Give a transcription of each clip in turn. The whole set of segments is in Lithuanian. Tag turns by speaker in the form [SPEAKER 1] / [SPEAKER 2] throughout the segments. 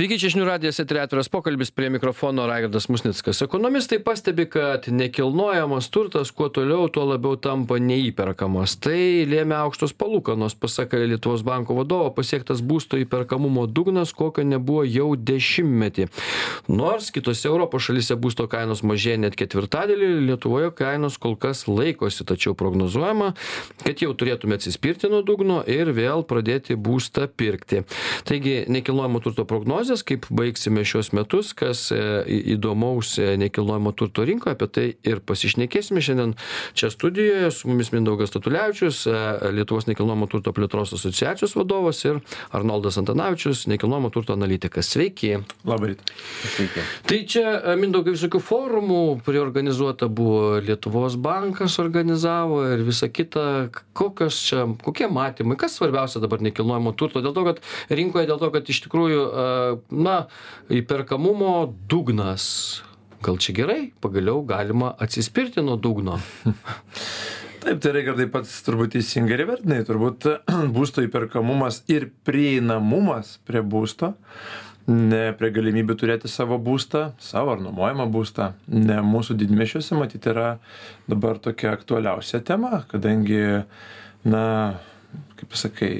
[SPEAKER 1] Sveiki, čia žinių radijas atviras pokalbis prie mikrofono Raigardas Musnickas. Ekonomistai pastebi, kad nekilnojamas turtas kuo toliau, tuo labiau tampa neįperkamas. Tai lėmė aukštos palūkanos, pasakė Lietuvos banko vadovo, pasiektas būsto įperkamumo dugnas, kokio nebuvo jau dešimtmetį. Nors kitose Europos šalise būsto kainos mažėja net ketvirtadėlį, Lietuvoje kainos kol kas laikosi, tačiau prognozuojama, kad jau turėtume atsispirti nuo dugno ir vėl pradėti būstą pirkti. Taigi, nekilnojamo turto prognozija prognozes kaip baigsime šiuos metus kas e, įdomaus e, nekilnojamo turto rinkoje apie tai ir pasišnekėsime šiandien čia studijoje. Su mumis mindaugas statulevičius e, lietuvos nekilnojamo turto plėtros asociacijos vadovas ir arnoldas antanavičius nekilnojamo turto analitikas. Sveiki.
[SPEAKER 2] Rytą.
[SPEAKER 1] Sveiki. Tai čia mindaugai visokių forumų priorganizuota buvo lietuvos bankas organizavo ir visa kita. Kokios čia kokie matymai kas svarbiausia dabar nekilnojamo turto? Dėl to kad rinkoje dėl to kad iš tikrųjų na, įperkamumo dugnas. Gal čia gerai, pagaliau galima atsispirti nuo dugno.
[SPEAKER 2] Taip, tai reikia taip pat turbūt teisingai ir vertinai. Turbūt būsto įperkamumas ir prieinamumas prie būsto, ne prie galimybių turėti savo būstą, savo ar nuomojamą būstą, ne mūsų didmešiuose, matyti, yra dabar tokia aktualiausia tema, kadangi, na, kaip sakai,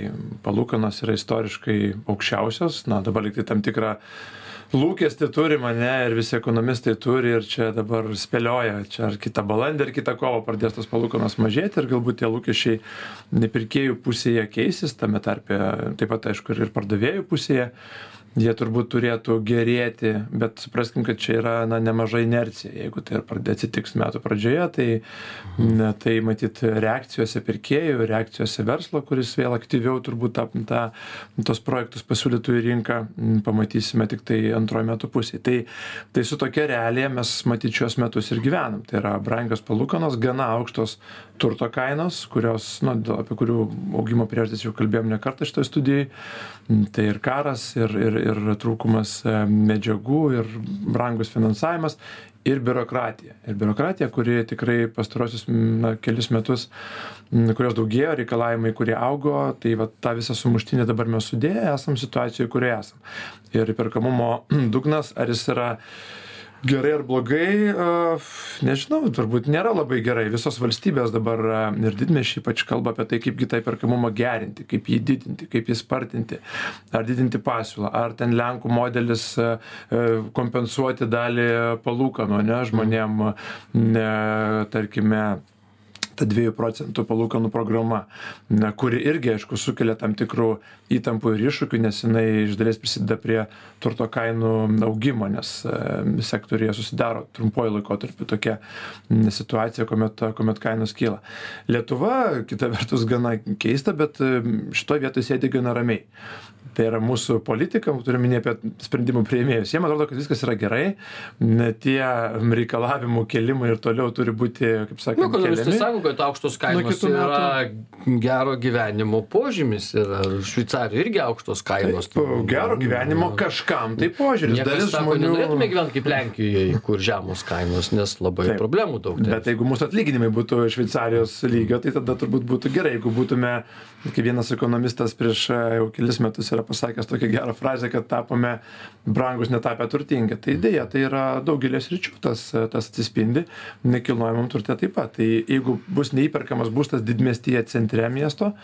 [SPEAKER 2] palūkanos yra istoriškai aukščiausios, na dabar liktai tam tikrą lūkestį turi mane ir visi ekonomistai turi ir čia dabar spėlioja, čia ar kitą balandį, ar kitą kovą pradės tos palūkanos mažėti ir galbūt tie lūkesčiai nepirkėjų pusėje keisis, tame tarpe taip pat aišku ir pardavėjų pusėje jie turbūt turėtų gerėti bet supraskim kad čia yra na nemaža inercija. Jeigu tai atsitiks metų pradžioje tai na tai matyt reakcijose pirkėjų reakcijose verslo kuris vėl aktyviau turbūt tą tą tuos projektus pasiūlytų į rinką pamatysime tiktai antroj metų pusėj tai tai su tokia realija mes matyt šiuos metus ir gyvenam. Tai yra brangios palūkanos gana aukštos turto kainos kurios nu apie kurių augimo priežastis jau kalbėjom ne kartą šitoj studijoj. Tai ir karas ir ir ir trūkumas e, medžiagų ir brangus finansavimas ir biurokratija. Ir biurokratija kuri tikrai pastaruosius na kelis metus kurios daugėjo reikalavimai kurie augo tai vat tą visą sumuštinį dabar mes sudėję esam situacijoj kurioj esam. Ir įperkamumo dugnas ar jis yra gerai ar blogai nežinau turbūt nėra labai gerai. Visos valstybės dabar ir didmiesčiai ypač kalba apie tai kaipgi tą įperkamumą gerinti kaip jį didinti kaip jį spartinti ar didinti pasiūlą ar ten lenkų modelis kompensuoti dalį palūkanų ane žmonėm ne tarkime ta dviejų procentų palūkanų programa na kuri irgi aišku sukelia tam tikrų įtampų ir iššūkių nes jinai iš dalies prisideda prie turto kainų augimo nes sektoriuje susidaro trumpuoju laikotarpiu tokia situacija kuomet kuomet kainos kyla. Lietuva kita vertus gana keista bet e, šitoj vietoj sėdi gana ramiai tai yra mūsų politika turiu omeny apie sprendimų priėmėjus jiem atrodo kad viskas yra gerai tie reikalavimų kėlimai ir toliau turi būti kaip sakant
[SPEAKER 1] nu, keliami. sako kad aukštos kainos yra gero gyvenimo požymis ir šveicarijoj irgi aukštos kainos
[SPEAKER 2] Taip, gero gyvenimo kažkam tai požiūris.
[SPEAKER 1] Dalis sako, žmonių nenorėtume gyventi kaip lenkijoje kur žemos kainos nes labai Taip, problemų daug
[SPEAKER 2] bet jeigu mūsų atlyginimai būtų šveicarijos lygio tai tada turbūt būtų gerai. Jeigu būtume kaip vienas ekonomistas prieš jau kelis metus yra pasakęs tokią gerą frazę kad tapome brangūs netapę turtingi. Tai deja tai yra daugelyje sričių tas tas atsispindi nekilnojamam turte taip pat. Tai jeigu bus neįperkamas būstas didmiestyje centre miesto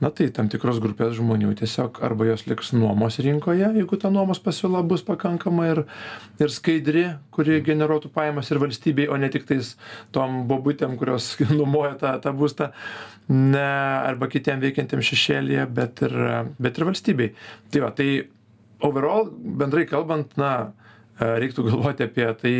[SPEAKER 2] na tai tam tikros grupės žmonių tiesiog arba jos liks nuomos rinkoje jeigu ta nuomos pasiūla bus pakankama ir ir skaidri kuri generuotų pajamas ir valstybei o ne tiktais tom bobutėm kurios nuomoja tą tą būstą ne arba kitiem veikiantiem šešėlyje bet ir bet ir valstybei tai va tai overall bendrai kalbant na reiktų galvoti apie tai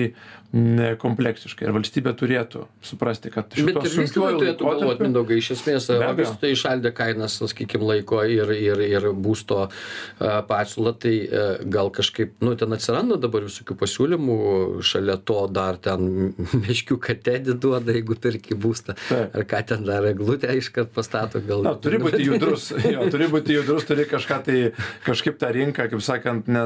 [SPEAKER 2] kompleksiškai ir valstybė turėtų suprasti kad
[SPEAKER 1] šituo sunkiuoju laikotarpiu mindaugai iš esmės vystytojai įšaldė kainas sakykim laiko ir ir ir būsto pasiūlą tai gal kažkaip nu ten atsiranda dabar visokių pasiūlymų šalia to dar ten meškiuką tedį duoda jeigu perki būstą ar ką ten dar eglutę iškart pastato gal
[SPEAKER 2] na turi būti judrus jo turi būti judrus turi kažką tai kažkaip tą rinką kaip sakant ne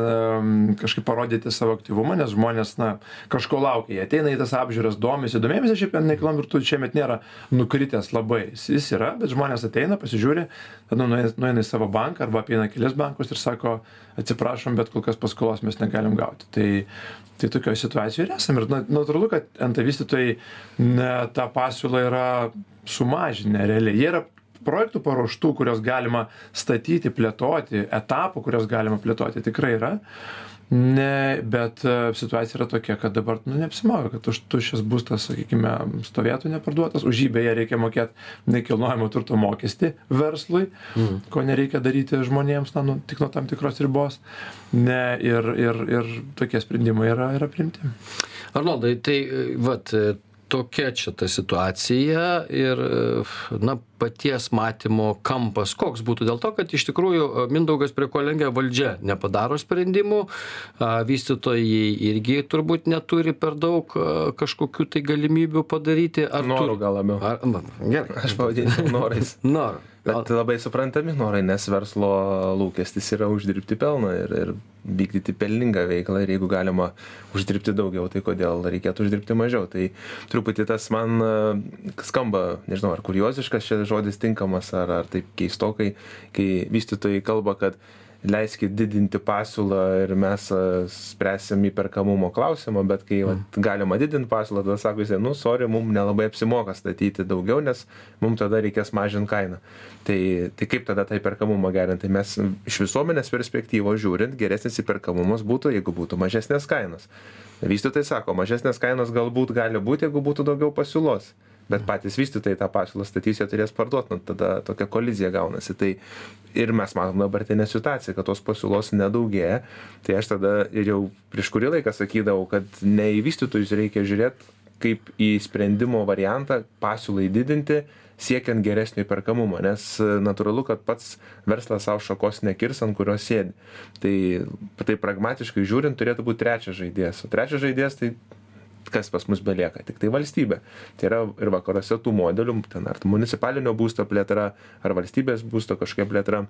[SPEAKER 2] kažkaip parodyti savo aktyvumą nes žmonės na kažko laukia laukia, jie ateina į tas apžiūras, domisi, domėjimėsi, šiaip nekilnojamo turto šiemet nėra nukritęs labai, jis yra, bet žmonės ateina, pasižiūri, tada nueina į savo banką arba apeina kelias bankus ir sako, atsiprašom, bet kol kas paskolos mes negalim gauti. Tai, tai tokioje situacijoje ir esame. Ir natūralu, kad nt vystytojai tą pasiūlą yra sumažinę realiai. Jie yra projektų paruoštų, kurios galima statyti, plėtoti, etapų, kurios galima plėtoti, tikrai yra. Ne, bet e, situacija yra tokia, kad dabar nu, neapsimoga, kad už tuščias būstas, sakykime, stovėtų neparduotas, už jį beje reikia mokėti nekilnojamo turto mokestį verslui, mm. ko nereikia daryti žmonėms, na, nu, tik nuo tam tikros ribos. Ne, ir, ir, ir tokie sprendimai yra, yra primti.
[SPEAKER 1] Arnoldai, tai, vat, tokia čia ta situacija ir na paties matymo kampas koks būtų? Dėl to kad iš tikrųjų mindaugas prie ko lenkia valdžia nepadaro sprendimų vystytojai irgi turbūt neturi per daug kažkokių tai galimybių padaryti.
[SPEAKER 3] Ar norų gal labiau.
[SPEAKER 1] Ar gerai.
[SPEAKER 3] Aš pavadinčiau norais.
[SPEAKER 1] Norų
[SPEAKER 3] Bet labai suprantami norai, nes verslo lūkestis yra uždirbti pelną ir, ir vykdyti pelningą veiklą ir jeigu galima uždirbti daugiau, tai kodėl reikėtų uždirbti mažiau. Tai truputį tas man skamba, nežinau, ar kurioziškas čia žodis tinkamas, ar, ar taip keistokai, kai vystytojai kalba, kad leiskit didinti pasiūlą ir mes spręsim įperkamumo klausimą, bet kai vat, mm. galima didinti pasiūlą, tada sako jisai, nu, sorry, mums nelabai apsimoka statyti daugiau, nes mums tada reikės mažinti kainą. Tai, tai kaip tada tą įperkamumą gerinti? Tai mes iš visuomenės perspektyvos žiūrint, geresnis įperkamumas būtų, jeigu būtų mažesnės kainos. Vystytojai sako, mažesnės kainos galbūt gali būti, jeigu būtų daugiau pasiūlos bet patys vystytojai tą pasiūlą statys, jie turės parduoti, nu, tada tokia kolizija gaunasi. Tai ir mes matom dabartinę situaciją, kad tos pasiūlos nedaugėja, tai aš tada ir jau prieš kurį laiką sakydavau, kad ne į vystytojus reikia žiūrėti kaip į sprendimo variantą pasiūlai didinti, siekiant geresnio įperkamumo, nes natūralu, kad pats verslas savo šakos nekirs, ant kurios sėdi. Tai, tai pragmatiškai žiūrint, turėtų būti trečias žaidėjas. O trečias žaidėjas tai kas pas mus belieka tiktai valstybė. Tai yra ir vakaruose tų modelių ten ar municipalinio būsto plėtra ar valstybės būsto kažkokia plėtra.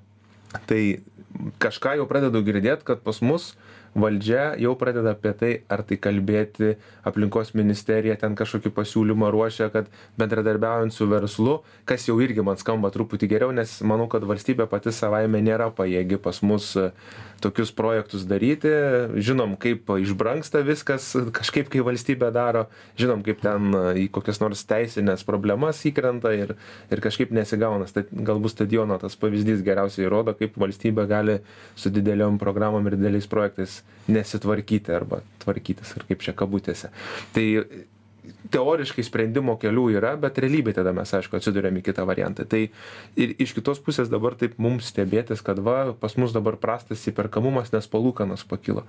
[SPEAKER 3] Tai kažką jau pradedu girdėt kad pas mus valdžia jau pradeda apie tai ar tai kalbėti aplinkos ministerija ten kažkokį pasiūlymą ruošia kad bendradarbiaujant su verslu kas jau irgi man skamba truputį geriau nes manau kad valstybė pati savaime nėra pajėgi pas mus tokius projektus daryti. Žinom kaip išbrangsta viskas kažkaip kai valstybė daro. Žinom kaip ten į kokias nors teisines problemas įkrenta ir ir kažkaip nesigauna. Sta galbūt stadiono tas pavyzdys geriausiai rodo kaip valstybė gali su dideliom programom ir dideliais projektais nesitvarkyti arba tvarkytis ar kaip čia kabutėse. Tai teoriškai sprendimo kelių yra bet realybėj tada mes aišku atsiduriam į kitą variantą. Tai ir iš kitos pusės dabar taip mums stebėtis kad va pas mus dabar prastas įperkamumas nes palūkanos pakilo.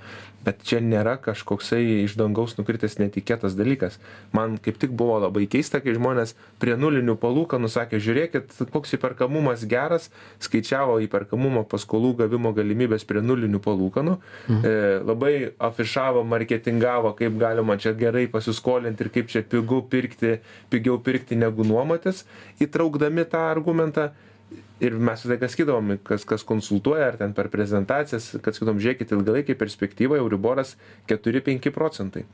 [SPEAKER 3] Bet čia nėra kažkoksai iš dangaus nukritęs netikėtas dalykas. Man kaip tik buvo labai keista kai žmonės prie nulinių palūkanų sakė žiūrėkit koks įperkamumas geras. Skaičiavo įperkamumo paskolų gavimo galimybes prie nulinių palūkanų. Mhm. e, labai afišavo marketingavo kaip galima čia gerai pasiskolint ir kaip kaip čia pigu pirkti pigiau pirkti negu nuomotis įtraukdami tą argumentą ir mes visą laiką sakydavom kas kas konsultuoja ar ten per prezentacijas kad sakydavom žiūrėkit ilgalaikėj perspektyvoj euriboras keturi penki procentai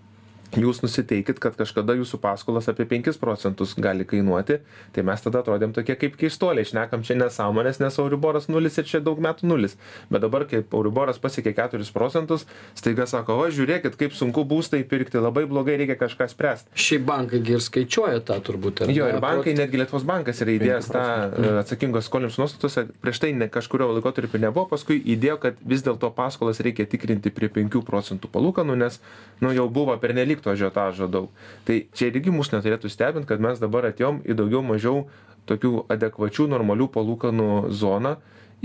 [SPEAKER 3] jūs nusiteikit kad kažkada jūsų paskolos apie penkis procentus gali kainuoti tai mes tada atrodėm tokie kaip keistuoliai šnekam čia nesąmones nes euriboras nulis ir čia daug metų nulis. Bet dabar kai euriboras pasiekė keturis procentus staiga sako va žiūrėkit kaip sunku būstą įpirkti labai blogai reikia kažką spręst.
[SPEAKER 1] Šiaip bankai ir skaičiuoja tą turbūt
[SPEAKER 3] jo ir bankai netgi lietuvos bankas yra įdėjęs tą e, atsakingos skolims nuostatose prieš tai ne kažkuriuo laikotarpiu nebuvo paskui įdėjo kad vis dėlto paskolas reikia tikrinti prie penkių procentų palūkanų nes nu jau buvo pernelyg tik to ažiotažo daug. Tai čia irgi mus neturėtų stebint kad mes dabar atėjom į daugiau mažiau tokių adekvačių normalių palūkanų zoną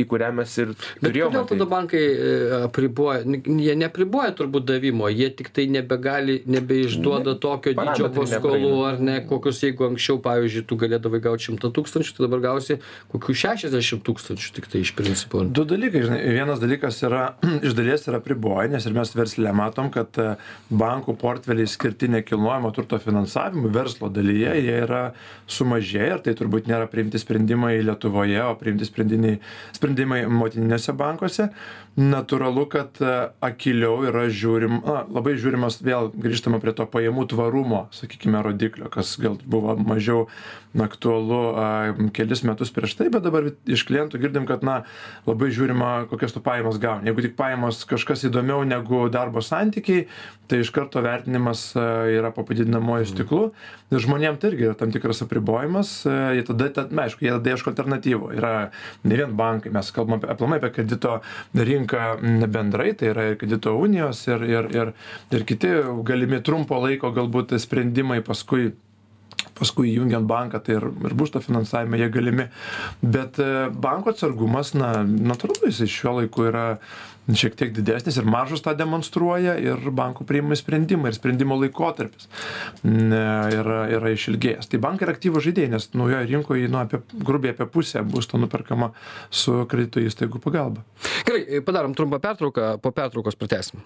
[SPEAKER 3] į kurią mes ir turėjom.
[SPEAKER 1] Kodėl tada bankai e, apriboja, jie neapriboja turbūt davimo, jie tik tai nebegali, nebeišduoda ne, tokio dydžio paskolų ar ne, kokius jeigu anksčiau, pavyzdžiui, tu galėdavai gauti 100 tūkstančių, tai dabar gausi kokių 60 tūkstančių tik tai iš principo.
[SPEAKER 2] Du dalykai, žinai, vienas dalykas yra, iš dalies yra apriboja, nes ir mes verslė matom, kad e, bankų portfeliai skirti nekilnojamo turto finansavimui verslo dalyje, jie yra sumažėję ir tai turbūt nėra priimti sprendimai Lietuvoje, o priimti sprendimai sprendimai motininiuose bankuose natūralu kad e, akyliau yra žiūrim na labai žiūrimas vėl grįžtama prie to pajamų tvarumo sakykime rodiklio kas gal buvo mažiau aktualu a, kelis metus prieš tai bet dabar iš klientų girdim kad na labai žiūrima kokias tu pajamas gauni. Jeigu tik pajamos kažkas įdomiau negu darbo santykiai tai iš karto vertinimas a, yra po padidinamuoju stiklu. Ir žmonėm tai irgi yra tam tikras apribojimas a, jie tada ta na aišku jie tada ieško alternatyvų. Yra ne vien bankai mes kalbam aplamai apie kredito rinką rinką bendrai tai yra ir kredito unijos ir ir ir ir kiti galimi trumpo laiko galbūt sprendimai paskui paskui įjungiant banką tai ir ir būsto finansavime jie galimi. Bet e, banko atsargumas na natūralu jisai šiuo laiku yra šiek tiek didesnis ir maržos tą demonstruoja ir bankų priimami sprendimai ir sprendimo laikotarpis yra yra išilgėjęs. Tai bankai yra aktyvūs žaidėjai nes naujoj rinkoj nu apie grubiai apie pusė būsto nuperkama su kredito įstaigų pagalba.
[SPEAKER 1] Gerai padarom trumpą pertrauką po pertraukos pratęsim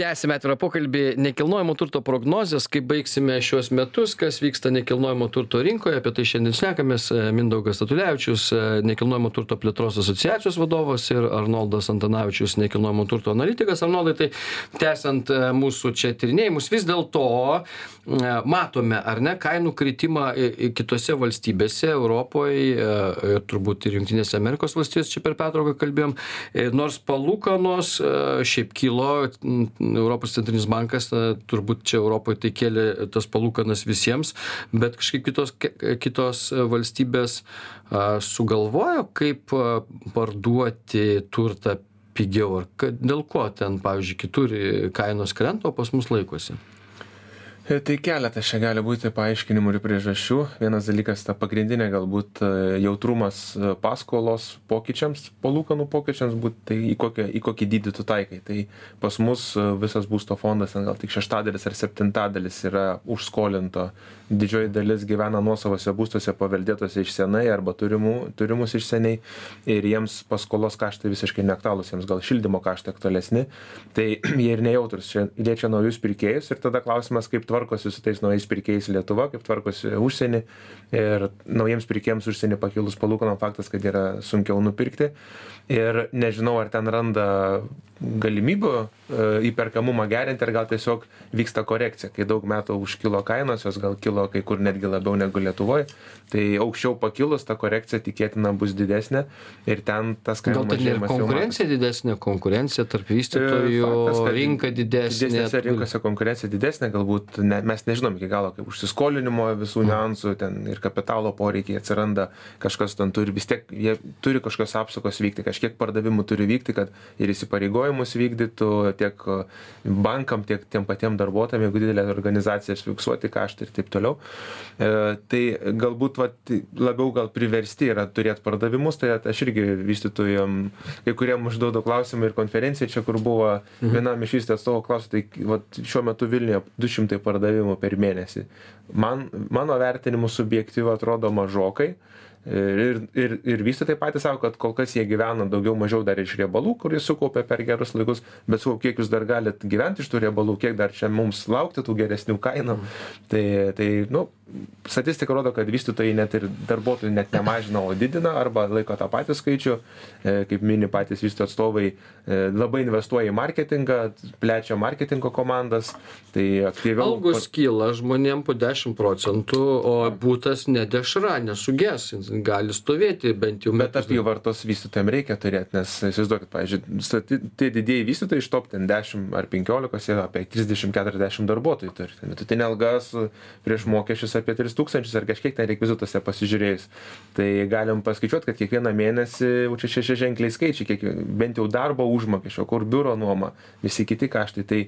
[SPEAKER 1] tęsiame atvirą pokalbį. Nekilnojamo turto prognozės kaip baigsime šiuos metus kas vyksta nekilnojamo turto rinkoje apie tai šiandien šnekamės mindaugas statulevičius nekilnojamo turto plėtros asociacijos vadovas ir arnoldas antanavičius nekilnojamo turto analitikas. Arnoldai tai tęsiant mūsų čia tyrinėjimus vis dėlto matome ar ne kainų kritimą kitose valstybėse europoj turbūt ir jungtinėse amerikos valstijose čia per pertrauką kalbėjom. Nors palūkanos šiaip kilo europos centrinis bankas na turbūt čia europoj tai kėlė tas palūkanas visiems bet kažkaip kitos kitos valstybės sugalvojo kaip parduoti turtą pigiau. Ar dėl ko ten pavyzdžiui kitur kainos krenta o pas mus laikosi
[SPEAKER 3] Tai keletas čia gali būti paaiškinimų ir priežasčių. Vienas dalykas, ta pagrindinė galbūt e, jautrumas e, paskolos pokyčiams, palūkanų pokyčiams, būt, tai į, kokią, į kokį dydį tu taikai. Tai pas mus e, visas būsto fondas, gal tik šeštadalis ar septintadalis yra užskolinto didžioji dalis gyvena nuosavose būstuose paveldėtuose iš senai arba turimų turimus iš seniai ir jiems paskolos kaštai visiškai neaktualūs jiems gal šildymo kaštai aktualesni tai jie ir nejautrūs čia liečia naujus pirkėjus ir tada klausimas kaip tvarkosi su tais naujais pirkėjais lietuva kaip tvarkosi užsieny ir naujiems pirkėjams užsieny pakilus palūkanom faktas kad yra sunkiau nupirkti. Ir nežinau ar ten randa galimybių e, įperkamumą gerinti ar gal tiesiog vyksta korekcija. Kai daug metų užkilo kainos jos gal kilo kai kur netgi labiau negu lietuvoj tai aukščiau pakilus ta korekcija tikėtina bus didesnė ir ten tas kainų
[SPEAKER 1] ir konkurencija didesnė konkurencija tarp vystytojų
[SPEAKER 3] E,
[SPEAKER 1] rinka didesnė
[SPEAKER 3] didesnėse rinkose konkurencija didesnė galbūt ne, mes nežinom iki galo kaip užsiskolinimo visų niuansų ten ir kapitalo poreikiai atsiranda kažkas ten turi vis tiek jie turi kažkokios apsukos vykti kažkiek pardavimų turi vykti kad ir įsipareigojimus vykdytų tiek bankam tiek tiem patiem darbuotojam jeigu didelė organizacija fiksuoti kaštai ir taip toliau. E, tai galbūt vat labiau gal priversti yra turėt pardavimus tai aš irgi vystytojam kai kuriem užduodu klausimą ir konferencijoj čia kur buvo vienam iš vystytojų atstovų klausiu tai vat šiuo metu vilniuje du šimtai pardavimų per mėnesį. Man mano vertinimu subjektyvu atrodo mažokai ir ir ir vystytojai patys sako kad kol kas jie gyvena daugiau mažiau dar iš riebalų kuriuos sukaupė per gerus laikus bet sakau kiek jūs dar galit gyvent iš tų riebalų kiek dar čia mums laukti tų geresnių kainų. Tai tai nu statistika rodo kad vystytojai net ir darbuotojų net nemažina o didina arba laiko tą patį skaičių. E, kaip mini patys vystytojų atstovai e, labai investuoja į marketingą plečia marketingo komandas. Tai aktyviau
[SPEAKER 1] algos kyla žmonėm po dešim procentų o butas ne dešra nesuges. jis gali stovėti bent jau
[SPEAKER 3] Bet
[SPEAKER 1] metus
[SPEAKER 3] apyvartos vystytojam reikia turėti, nes įsivaizduokit, pavyzdžiui, tie didieji vystytojai iš top ten 10 ar 15, jie apie 30-40 darbuotojų turi. Vidutinė alga su- prieš mokesčius apie 3000 ar kažkiek ten rekvizituose pasižiūrėjus. Tai galim paskaičiuoti, kad kiekvieną mėnesį jau čia šeši ženkliai skaičiai, kiek, bent jau darbo užmokesčio, kur biuro nuoma, visi kiti kaštai. Tai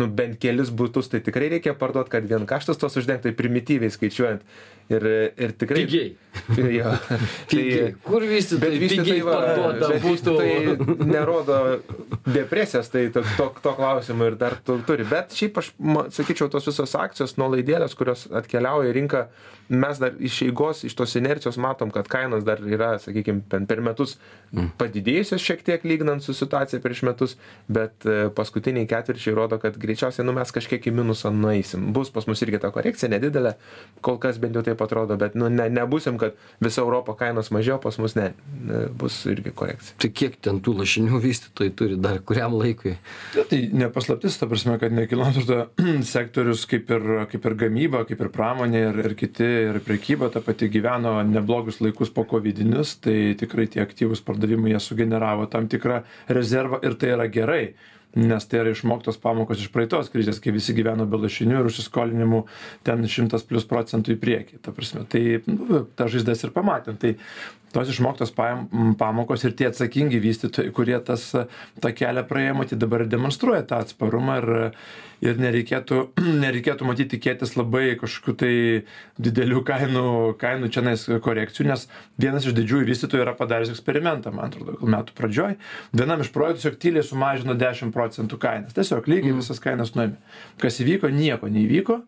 [SPEAKER 3] nu, bent kelis būtus tai tikrai reikia parduoti, kad vien kaštus tos uždengti, tai primityviai skaičiuojant. Ir, ir tikrai...
[SPEAKER 1] pigiai
[SPEAKER 3] Jo.
[SPEAKER 1] pigiai kur
[SPEAKER 3] Bet
[SPEAKER 1] vystytojai pigiai
[SPEAKER 3] vystytojai va, bet
[SPEAKER 1] būtų
[SPEAKER 3] vystytojai nerodo depresijos, tai to, to, to klausimu ir dar tu, turi. Bet šiaip aš ma- sakyčiau, tos visos akcijos nuolaidėlės, kurios atkeliauja į rinką, mes dar iš eigos iš tos inercijos matom kad kainos dar yra sakykim ten per metus padidėjusios šiek tiek lyginant su situacija prieš metus bet e, paskutiniai ketvirčiai rodo kad greičiausiai nu mes kažkiek į minusą nueisim. Bus pas mus irgi ta korekcija nedidelė kol kas bent jau taip atrodo bet nu ne nebūsim kad visa europa kainos mažėjo pas mus ne. Bus irgi korekcija.
[SPEAKER 1] Tai kiek ten tų lašinių vystytojai turi dar kuriam laikui?
[SPEAKER 2] Ja, tai nepaslaptis, ta prasme, kad nekilnojamo turto sektorius kaip ir, kaip ir gamyba, kaip ir pramonė ir, ir kiti, ir prekyba, ta pati gyveno neblogus laikus po COVID-inius, tai tikrai tie aktyvūs pardavimai jie sugeneravo tam tikrą rezervą ir tai yra gerai nes tai yra išmoktos pamokos iš praeitos krizės, kai visi gyveno be lašinių ir užsiskolinimų ten šimtas plus procentų į priekį. Ta prasme, tai nu, tą žaizdas ir pamatėm. Tai tos išmoktos pam- pamokos ir tie atsakingi vystytojai, kurie tas tą kelią praėjo, matyti dabar demonstruoja tą atsparumą ir, ir nereikėtų, nereikėtų matyti tikėtis labai kažkokių tai didelių kainų, kainų čia nais korekcijų, nes vienas iš didžiųjų vystytojų yra padaręs eksperimentą, man atrodo, metų pradžioj. Vienam iš projektų tiesiog tyliai sumažino 10 procentų kainas. Tiesiog lygiai visas kainas nuėmė. Kas įvyko, nieko neįvyko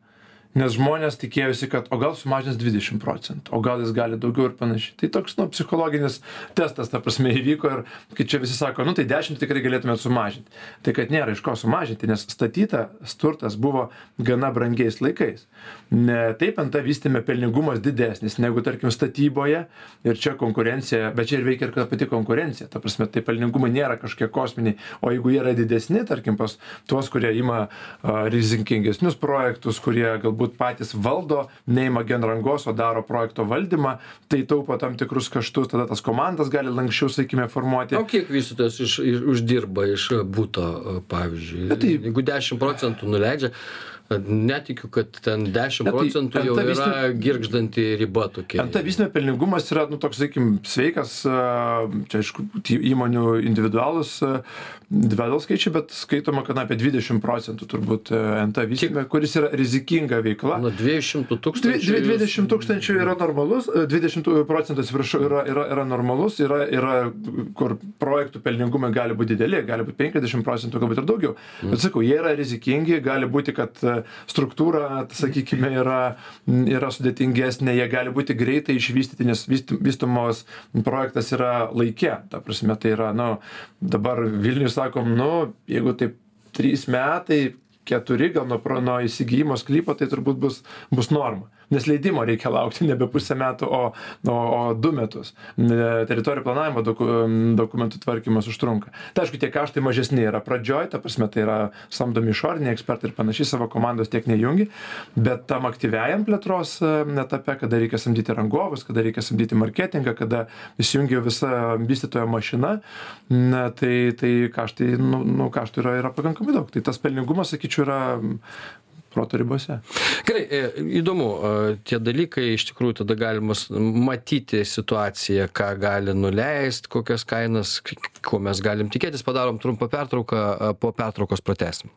[SPEAKER 2] nes žmonės tikėjosi, kad o gal sumažins 20 procentų, o gal jis gali daugiau ir panašiai. Tai toks, nu, psichologinis testas, ta prasme, įvyko ir kai čia visi sako, nu tai 10 tikrai galėtumėt sumažinti. Tai kad nėra iš ko sumažinti, nes statytas turtas buvo gana brangiais laikais. Ne, taip ant tą vystėme pelningumas didesnis negu, tarkim, statyboje ir čia konkurencija, bet čia ir veikia ir ta pati konkurencija. Ta prasme, tai pelningumai nėra kažkokie kosminiai, o jeigu jie yra didesni, tarkim, pas tuos, kurie ima uh, rizikingesnius projektus, kurie galbūt galbūt patys valdo, neima genrangos, o daro projekto valdymą, tai taupo tam tikrus kaštus, tada tas komandas gali lankščiau, sakykime, formuoti.
[SPEAKER 1] O kiek vystytojas iš, iš, uždirba iš būto, pavyzdžiui?
[SPEAKER 2] Bet tai-
[SPEAKER 1] Jeigu 10 procentų nuleidžia, netikiu, kad ten 10
[SPEAKER 2] Bet tai
[SPEAKER 1] procentų jau yra girgždanti riba tokia.
[SPEAKER 2] Ant vystymo pelningumas yra, nu, toks, sakykim, sveikas, čia aišku, įmonių individualus, individualus skaičiai, bet skaitoma, kad apie 20 procentų turbūt a, NT vystyme, kuris yra rizikinga veikla.
[SPEAKER 1] Nuo 200
[SPEAKER 2] Dvi-
[SPEAKER 1] tūkstančių.
[SPEAKER 2] dvi-
[SPEAKER 1] jūs-
[SPEAKER 2] 20 tūkstančių yra normalus, e, 20 procentų, atsiprašau, yra, yra, yra normalus, yra, yra, kur projektų pelningumai gali būti dideli, gali būti 50 procentų, galbūt ir daugiau. Bet sakau, jie yra rizikingi, gali būti, kad e, struktūra, sakykime, yra, yra sudėtingesnė, jie gali būti greitai išvystyti, nes vyst- vystomos projektas yra laikė. Ta prasme, tai yra, nu, dabar Vilnius sakom, nu, jeigu taip trys metai, keturi gal nuo, nuo įsigijimo sklypo, tai turbūt bus, bus norma. Nes leidimo reikia laukti nebe pusę metų, o, o, o du metus. Teritorijų planavimo doku, dokumentų tvarkymas užtrunka. Tai aišku, tie kaštai mažesni yra pradžioj, ta prasme, tai yra samdomi išoriniai ekspertai ir panašiai savo komandos tiek nejungi, bet tam aktyviajam plėtros e, etape, kada reikia samdyti rangovus, kada reikia samdyti marketingą, kada įsijungia visa vystytojo mašina, na, tai, tai kaštai, nu, nu, kaštų yra, yra pakankamai daug. Tai tas pelningumas, sakyčiau, yra proto ribose.
[SPEAKER 1] Gerai, e, įdomu, e, tie dalykai iš tikrųjų tada galima matyti situaciją, ką gali nuleisti, kokias kainas, ko mes galim tikėtis. Padarom trumpą pertrauką, e, po pertraukos pratesim.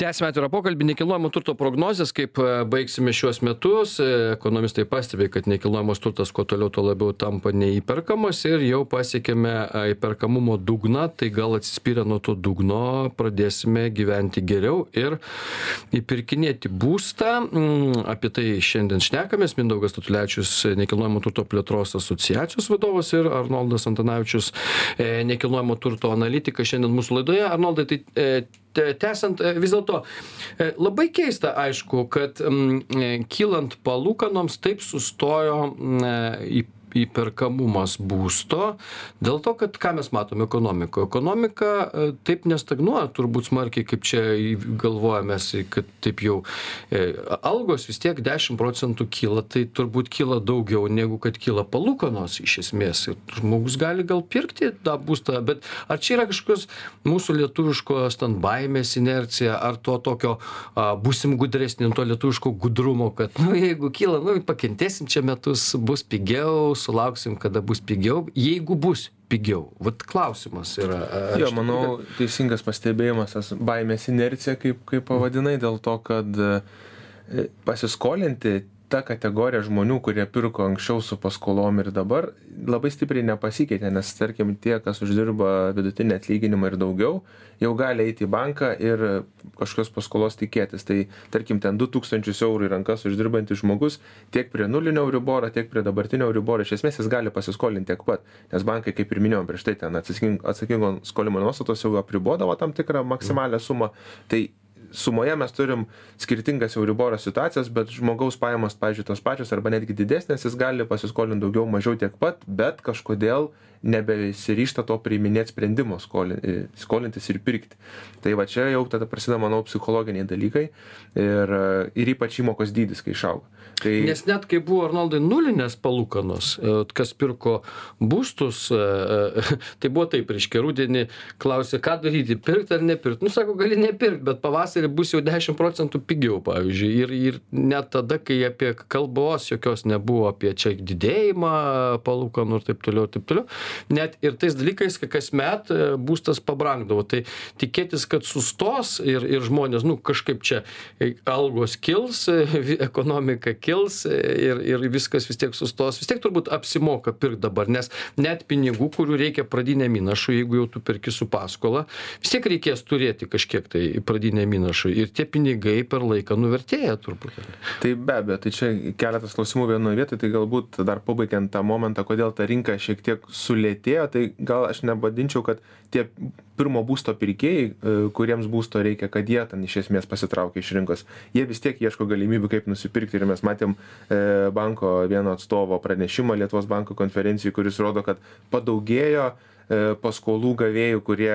[SPEAKER 1] Tęsime atvirą pokalbį. Nekilnojamo turto prognozės, kaip e, baigsime šiuos metus. E, Ekonomistai pastebi, kad nekilnojamas turtas kuo toliau, tuo labiau tampa neįperkamas ir jau pasiekėme e, įperkamumo dugną. Tai gal atsispyrę nuo to dugno pradėsime gyventi geriau ir įpirkinėti būstą. Mm, Apie tai šiandien šnekamės. Mindaugas Tatulečius, nekilnojamo turto plėtros asociacijos vadovas ir Arnoldas Antanavičius, nekilnojamo turto analitikas šiandien mūsų laidoje. Arnoldai, tai tęsiant, e, vis dėlto e, labai keista, aišku, kad mm, e, kylant palūkanoms taip sustojo mm, į įperkamumas būsto dėl to kad ką mes matom ekonomikoj ekonomika e, taip nestagnuoja turbūt smarkiai kaip čia į- galvojam mes kad taip jau e, algos vis tiek dešim procentų kyla tai turbūt kyla daugiau negu kad kyla palūkanos iš esmės. Ir žmogus gali gal pirkti tą būstą bet ar čia yra kažkokios mūsų lietuviškos ten baimės inercija ar to tokio a, būsim gudresni to lietuviško gudrumo kad nu jeigu kyla nu pakentėsim čia metus bus pigiau sulauksim kada bus pigiau. Jeigu bus pigiau. Vat klausimas yra
[SPEAKER 3] Jo, manau, teisingas pastebėjimas, tas baimės inercija, kaip, kaip pavadinai, dėl to, kad e, pasiskolinti ta kategorija žmonių, kurie pirko anksčiau su paskolom ir dabar, labai stipriai nepasikeitė, nes tarkim tie, kas uždirba vidutinį atlyginimą ir daugiau, jau gali eiti į banką ir kažkokios paskolos tikėtis. Tai tarkim ten 2000 eurų į rankas uždirbantis žmogus tiek prie nulinio euriboro, tiek prie dabartinio euriboro, iš esmės jis gali pasiskolinti tiek pat, nes bankai, kaip ir minėjom prieš tai, ten atsakingo skolimo nuostatos jau apribodavo tam tikrą maksimalę sumą. Tai sumoje mes turim skirtingas euriboro situacijas bet žmogaus pajamos pavyzdžiui tos pačios arba netgi didesnės jis gali pasiskolint daugiau mažiau tiek pat bet kažkodėl nebesiryžta to priiminėt sprendimo skoli skolintis ir pirkti. Tai va čia jau tada prasideda manau psichologiniai dalykai ir ir ypač įmokos dydis kai išauga.
[SPEAKER 1] Tai nes net kai buvo arnoldai nulinės palūkanos e, kas pirko būstus e, e, tai buvo taip reiškia rudenį klausė ką daryti pirkt ar nepirkt? Nu sako gali nepirkt bet pavasarį bus jau dešim procentų pigiau pavyzdžiui. Ir ir net tada kai apie kalbos jokios nebuvo apie čia didėjimą palūkanų ir taip toliau ir taip toliau net ir tais dalykais kasmet e, būstas pabrangdavo. Tai tikėtis kad sustos ir ir žmonės nu kažkaip čia e, algos kils e, ekonomika kils ir ir viskas vis tiek sustos. Vis tiek turbūt apsimoka pirkt dabar nes net pinigų kurių reikia pradiniam įnašui jeigu jau tu perki su paskola vis tiek reikės turėti kažkiek tai pradiniam įnašui ir tie pinigai per laiką nuvertėja turbūt.
[SPEAKER 3] Tai be abejo tai čia keletas klausimų vienoj vietoj tai galbūt dar pabaigiant tą momentą kodėl ta rinka šiek tiek sulėtėjo tai gal aš nevadinčiau kad tie pirmo būsto pirkėjai e, kuriems būsto reikia kad jie ten iš esmės pasitraukia iš rinkos jie vis tiek ieško galimybių kaip nusipirkti. Ir mes matėm e, banko vieno atstovo pranešimą lietuvos banko konferencijoj kuris rodo kad padaugėjo paskolų gavėjų, kurie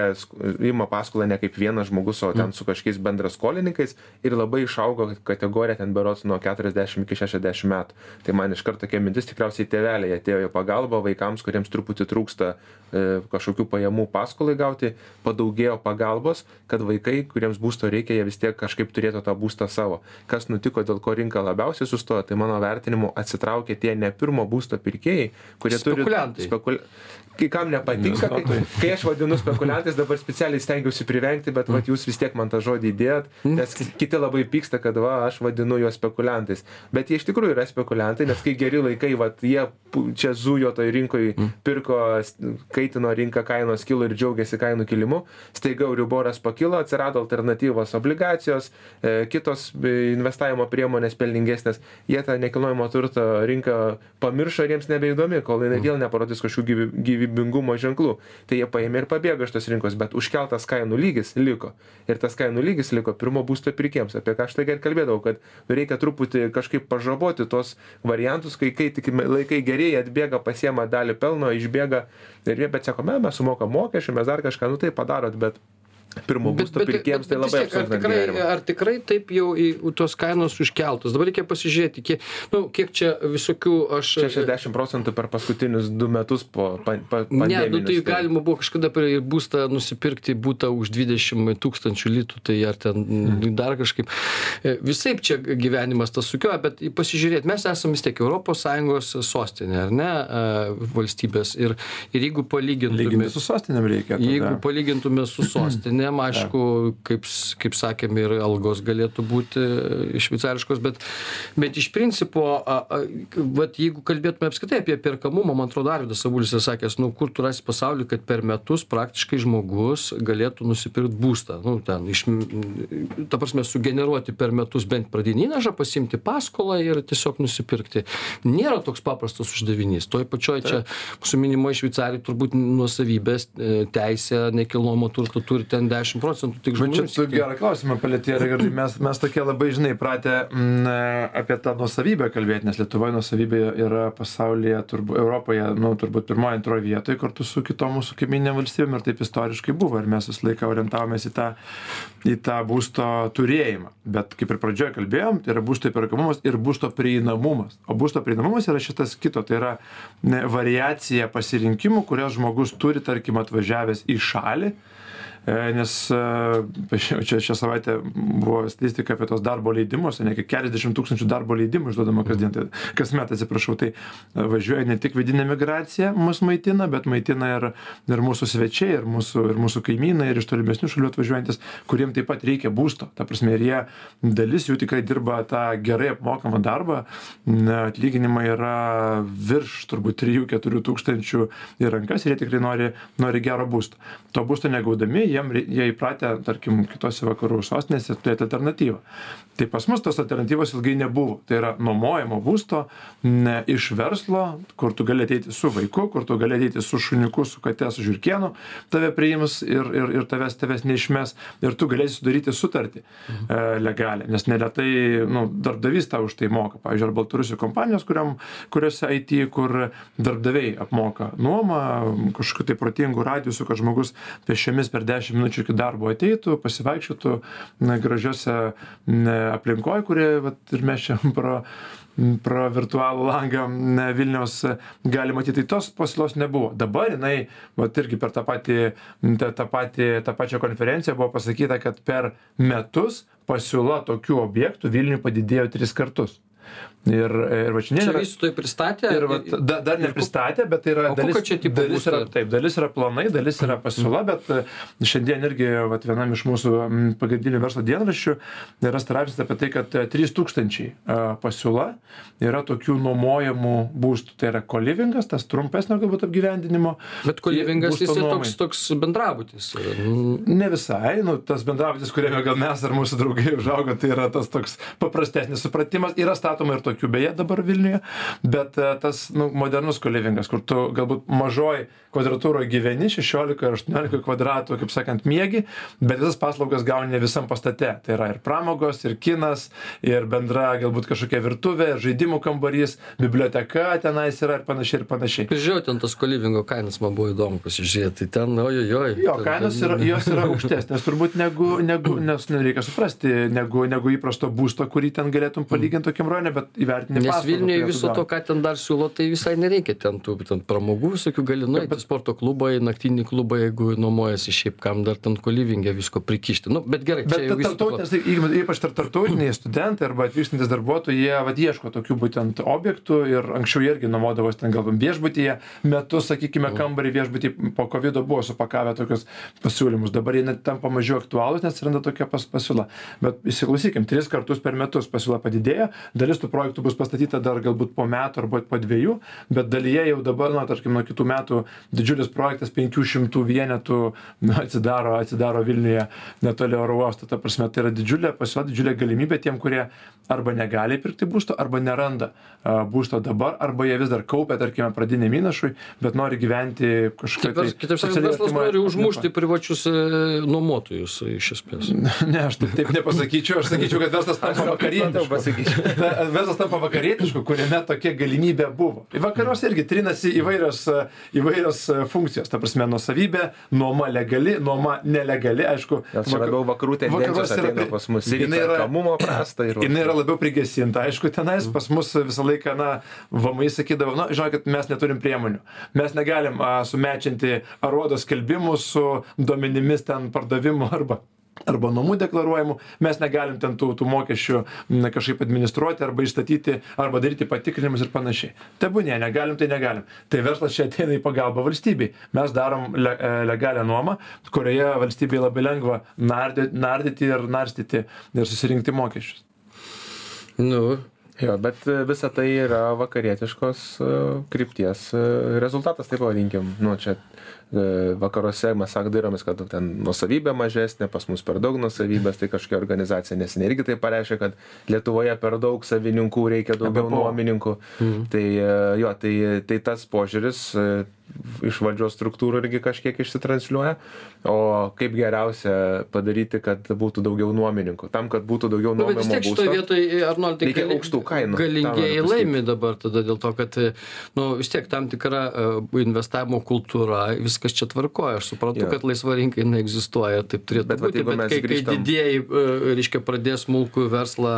[SPEAKER 3] ima paskolą ne kaip vienas žmogus, o ten mm. su kažkokiais bendraskolininkais ir labai išaugo kategorija ten berots nuo 40 iki 60 metų. Tai man iš karto tokia mintis, tikriausiai tėveliai atėjo į pagalbą vaikams, kuriems truputį trūksta e, kažkokių pajamų paskolai gauti, padaugėjo pagalbos, kad vaikai, kuriems būsto reikia, jie vis tiek kažkaip turėtų tą būstą savo. Kas nutiko, dėl ko rinka labiausiai sustojo, tai mano vertinimu atsitraukė tie ne pirmo būsto pirkėjai, kurie turi... Spekul kai kam nepatinka, kai, kai aš vadinu spekuliantais, dabar specialiai stengiausi privengti, bet vat, jūs vis tiek man tą žodį įdėt, nes kiti labai pyksta, kad va, aš vadinu juos spekuliantais. Bet jie iš tikrųjų yra spekuliantai, nes kai geri laikai, vat, jie čia zujo toj rinkoje, pirko, kaitino rinką, kainos kilo ir džiaugiasi kainų kilimu, staiga Euriboras pakilo, atsirado alternatyvos obligacijos, e, kitos investavimo priemonės pelningesnės, jie tą nekilnojamo turto rinką pamiršo ir jiems nebeįdomi, kol jinai vėl neparodys kažkokių gyvybių gyvybingumo ženklų. Tai jie paėmė ir pabėgo iš tos rinkos, bet užkeltas kainų lygis liko. Ir tas kainų lygis liko pirmo būsto pirkėjams, apie ką aš tai ir kalbėdavau, kad reikia truputį kažkaip pažaboti tos variantus, kai, kai tik laikai gerėja, atbėga, pasiema dalį pelno, išbėga ir jie, bet sako, mes sumokam mokesčių, mes dar kažką, nu tai padarot, bet pirmo būsto pirkėjams tai labai
[SPEAKER 1] apsunkina gyvenimą. Ar tikrai taip jau į tos kainos užkeltos? Dabar reikia pasižiūrėti, kiek, nu, kiek čia visokių aš...
[SPEAKER 3] 60 procentų per paskutinius du metus po pa, pa, pandemijos.
[SPEAKER 1] Ne, nu, tai, tai galima buvo kažkada per būstą nusipirkti būtą už 20 tūkstančių litų, tai ar ten mm. dar kažkaip. E, Visai čia gyvenimas tas sukioja, bet pasižiūrėti, mes esame vis tiek ES sostinė, ar ne, e, valstybės. Ir, ir jeigu palygintume...
[SPEAKER 2] Lyginti su sostinėm reikia.
[SPEAKER 1] Tada. Jeigu palygintume su sostinė, žmonėm aišku kaip kaip sakėm ir algos galėtų būti e, šveicariškos bet bet iš principo a a vat jeigu kalbėtume apskritai apie perkamumą man atrodo arvydas avulis yra sakęs nu kur tu rasi pasauly kad per metus praktiškai žmogus galėtų nusipirkt būstą nu ten iš ta prasme sugeneruoti per metus bent pradinį įnašą pasiimti paskolą ir tiesiog nusipirkti. Nėra toks paprastas uždavinys. Toj pačioj čia mūsų minimoj šveicarijoj turbūt nuosavybės e, teisę nekilnojamo turto turi ten dešim procentų tik žmonių.
[SPEAKER 2] Bet čia tu gerą klausimą palėtė, Raigardai. Mes, mes tokie labai, žinai, pratę m, mm, apie tą nusavybę kalbėti, nes Lietuvoje nusavybė yra pasaulyje, turbūt Europoje, nu, turbūt pirmoje, antroje vietoje kartu su kitom mūsų kaiminėm valstybėm ir taip istoriškai buvo. Ir mes visą laiką orientavomės į tą, į tą būsto turėjimą. Bet kaip ir pradžioje kalbėjom, tai yra būsto įperkamumas ir būsto prieinamumas. O būsto prieinamumas yra šitas kito, tai yra variacija pasirinkimų, kurias žmogus turi, tarkim, atvažiavęs į šalį nes e, čia šią savaitę buvo statistika apie tos darbo leidimus, ne kiek keliasdešimt tūkstančių darbo leidimų išduodama kasdien, tai kasmet atsiprašau, tai važiuoja ne tik vidinė migracija mus maitina, bet maitina ir, ir mūsų svečiai, ir mūsų, ir mūsų kaimynai, ir iš tolimesnių šalių atvažiuojantis, kuriems taip pat reikia būsto. Ta prasme, ir jie dalis jų tikrai dirba tą gerai apmokamą darbą, atlyginimai yra virš turbūt 3-4 tūkstančių į rankas ir jie tikrai nori, nori gero būsto. To būsto negaudami, jiem, jie įpratę, tarkim, kitose vakarų sostinėse turėti alternatyvą. Tai pas mus tos alternatyvos ilgai nebuvo. Tai yra nuomojamo būsto ne, iš verslo, kur tu gali ateiti su vaiku, kur tu gali ateiti su šuniuku, su kate, su žirkienu, tave priims ir, ir, ir tavęs, tavęs neišmes ir tu galėsi sudaryti sutartį mhm. e, legalią, nes neretai nu, darbdavys tau už tai moka. Pavyzdžiui, ar Baltarusių kompanijos, kuriam, kuriuose IT, kur darbdaviai apmoka nuomą, kažkokiu tai protingu radiusu, kad žmogus pešiomis per 10 minučių iki darbo ateitų, pasivaikščiotų na, gražiose aplinkoje, kurie vat, ir mes čia pro, pro virtualų langą ne, Vilniaus gali matyti, tai tos pasiūlos nebuvo. Dabar jinai, vat, irgi per tą, patį, tą, tą, patį, tą pačią konferenciją buvo pasakyta, kad per metus pasiūla tokių objektų Vilniui padidėjo tris kartus. Ir, ir va,
[SPEAKER 1] čia nėra. Vystytojai pristatė.
[SPEAKER 2] Ir, va, da, dar nepristatė, bet tai yra
[SPEAKER 1] dalis, čia, tipo,
[SPEAKER 2] dalis, yra, taip, dalis yra planai, dalis yra pasiūla, bet e, šiandien irgi va, vienam iš mūsų pagrindinių verslo dienraščių yra straipsnis apie tai, kad 3000 e, e, pasiūla yra tokių nuomojamų būstų. Tai yra kolivingas, tas trumpesnio galbūt apgyvendinimo.
[SPEAKER 1] Bet kolivingas jis yra toks, toks bendrabutis.
[SPEAKER 2] Ne visai, nu, tas bendrabutis, kuriame gal mes ar mūsų draugai užaugo, tai yra tas toks paprastesnis supratimas. Yra statoma ir tokių tokių beje dabar Vilniuje, bet e, tas nu, modernus kolivingas, kur tu galbūt mažoj kvadratūroje gyveni, 16 ar 18 kvadratų, kaip sakant, mėgi, bet visas paslaugas gauni ne visam pastate. Tai yra ir pramogos, ir kinas, ir bendra galbūt kažkokia virtuvė, ir žaidimų kambarys, biblioteka tenais yra ir panašiai, ir panašiai.
[SPEAKER 1] Žiūrėjau, ten tas kolivingo kainas man buvo įdomu pasižiūrėti, ten, ojojoj.
[SPEAKER 2] Jo, kainos yra, jos yra aukštesnės turbūt negu, negu nes reikia suprasti, negu, negu įprasto būsto, kurį ten galėtum palyginti tokiam rojone, bet įvertinti.
[SPEAKER 1] Nes Vilniuje viso to, ką ten dar siūlo, tai visai nereikia ten tų ten pramogų visokių gali nueiti, sporto klubai, naktinį klubą, jeigu nuomojasi šiaip, kam dar ten kolivingę visko prikišti. Nu, bet gerai,
[SPEAKER 2] bet čia tarptautinės, tai, ypač tarptautiniai studentai arba atvykstantis darbuotojai, jie vad ieško tokių būtent objektų ir anksčiau jie irgi nuomodavosi ten galbūt viešbutyje, metus, sakykime, kambarį viešbutį po COVID buvo supakavę tokius pasiūlymus. Dabar jie net tampa mažiau aktualūs, nes atsiranda tokia pas, pasiūla. Bet įsiklausykim, tris kartus per metus pasiūla padidėjo, dalis tų projektų būtų bus pastatyta dar galbūt po metų arba po dviejų, bet dalyje jau dabar, na, tarkim, nuo kitų metų didžiulis projektas 500 vienetų na, atsidaro, atsidaro Vilniuje netoli oro uosto. Ta prasme, tai yra didžiulė pasiūla, didžiulė galimybė tiem, kurie arba negali pirkti būsto, arba neranda a, būsto dabar, arba jie vis dar kaupia, tarkime, pradinį įnašui, bet nori gyventi kažkaip.
[SPEAKER 1] Kitaip, kitaip sakant, verslas nori užmušti privačius e, nuomotojus iš esmės.
[SPEAKER 2] Ne, aš taip, taip nepasakyčiau, aš sakyčiau, kad verslas tampa vakarietišku. verslas tampa vakarietišku, kuriame tokia galimybė buvo. Vakaruose irgi trinasi įvairios, įvairios funkcijos, ta prasme, nusavybė, nuoma legali, nuoma nelegali, aišku.
[SPEAKER 3] Nes čia labiau vakarų tendencijos ateina pas mus. Ir jinai yra, prasta,
[SPEAKER 2] ir jinai yra labiau prigesinta, aišku, tenais pas mus visą laiką, na, vamai sakydavo, na, žinokit, mes neturim priemonių. Mes negalim a, sumečinti arodo skelbimų su duomenimis ten pardavimu arba arba nuomų deklaruojamų, mes negalim ten tų, tų mokesčių na, kažkaip administruoti arba išstatyti, arba daryti patikrinimus ir panašiai. Tebūnė, negalim, tai negalim. Tai verslas čia ateina į pagalbą valstybei. Mes darom le, e, legalią nuomą, kurioje valstybei labai lengva nardyti ir narstyti ir susirinkti mokesčius.
[SPEAKER 3] Nu, Jo, bet visa tai yra vakarietiškos e, krypties e, rezultatas, taip pavadinkim. Nu, čia E, vakaruose mes sak dairomės, kad ten nusavybė mažesnė, pas mus per daug nusavybės, tai kažkokia organizacija neseniai irgi tai pareiškia, kad Lietuvoje per daug savininkų reikia daugiau nuomininkų. Mhm. Tai e, jo, tai, tai tas požiūris e, iš valdžios struktūrų irgi kažkiek išsitransliuoja. O kaip geriausia padaryti, kad būtų daugiau nuomininkų. Tam, kad būtų daugiau nuomininkų.
[SPEAKER 1] Bet vis tiek šitoje vietoje, Arnoldai,
[SPEAKER 3] reikia gali, aukštų kainų.
[SPEAKER 1] Galingieji laimi dabar tada dėl to, kad nu, vis tiek tam tikra uh, investavimo kultūra, viskas čia tvarkoja. Aš suprantu, ja. kad laisva rinka neegzistuoja, taip turėtų bet, būti. Bet, bet kai, grįžtam... kai didėjai, reiškia, pradės smulkų verslą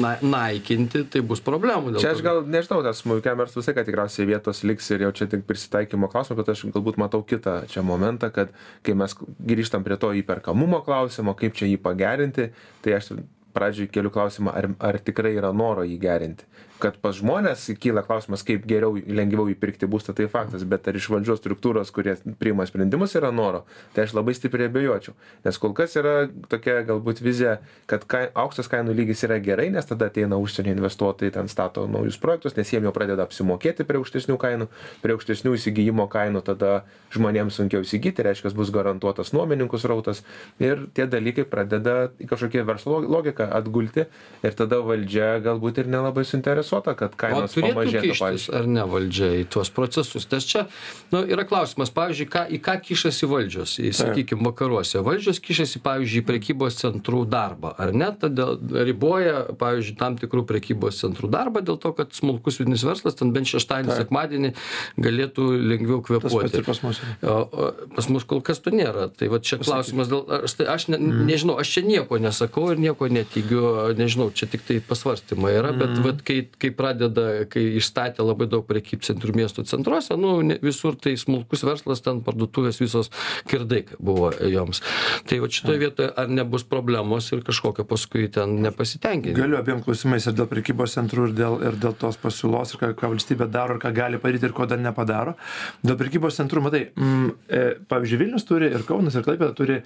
[SPEAKER 1] na, naikinti, tai bus problemų.
[SPEAKER 3] Čia aš gal nežinau, tas smulkiam verslui, kad tikriausiai vietos liks ir jau čia tik prisitaikymo įsigijimo klausimą bet aš galbūt matau kitą čia momentą kad kai mes grįžtam prie to įperkamumo klausimo kaip čia jį pagerinti tai aš pradžioj keliu klausimą ar ar tikrai yra noro jį gerinti kad pas žmones kyla klausimas kaip geriau lengviau įpirkti būstą tai faktas bet ar iš valdžios struktūros kurie priima sprendimus yra noro tai aš labai stipriai abejočiau. Nes kol kas yra tokia galbūt vizija kad kai aukštas kainų lygis yra gerai nes tada ateina užsienio investuotojai ten stato naujus projektus nes jiem jau pradeda apsimokėti prie aukštesnių kainų prie aukštesnių įsigijimo kainų tada žmonėms sunkiau įsigyti reiškias bus garantuotas nuomininkų srautas ir tie dalykai pradeda į kažkokią verslo logiką atgulti ir tada valdžia galbūt ir nelabai suinteresuota suinteresuota, kad kainos pamažėtų.
[SPEAKER 1] Pavyzdžiui. Ar ne valdžia į tuos procesus? Nes čia nu, yra klausimas, pavyzdžiui, ką, į ką kišasi valdžios, į, sakykime, vakaruose. Valdžios kišasi, pavyzdžiui, į prekybos centrų darbą. Ar ne? Tada riboja, pavyzdžiui, tam tikrų prekybos centrų darbą dėl to, kad smulkus vidinis verslas ten bent šeštadienį, sekmadienį galėtų lengviau kvepuoti.
[SPEAKER 2] Pas mus.
[SPEAKER 1] O, o, pas mus kol kas to nėra. Tai va čia klausimas dėl... Aš, tai, aš ne, mm. nežinau, aš čia nieko nesakau ir nieko netigiu, nežinau, čia tik tai pasvarstymai yra, bet mm. vat, kai kai pradeda kai išstatė labai daug prekybcentrių miestų centruose nu visur tai smulkus verslas ten parduotuvės visos kirdai buvo joms. Tai vat šitoj vietoj ar nebus problemos ir kažkokio paskui ten nepasitenkinimo?
[SPEAKER 2] Galiu abiem klausimais ir dėl prekybos centrų ir dėl ir dėl tos pasiūlos ir ką ką valstybė daro ir ką gali padaryti ir ko dar nepadaro. Dėl prekybos centrų matai mm, e, pavyzdžiui vilnius turi ir kaunas ir klaipėda turi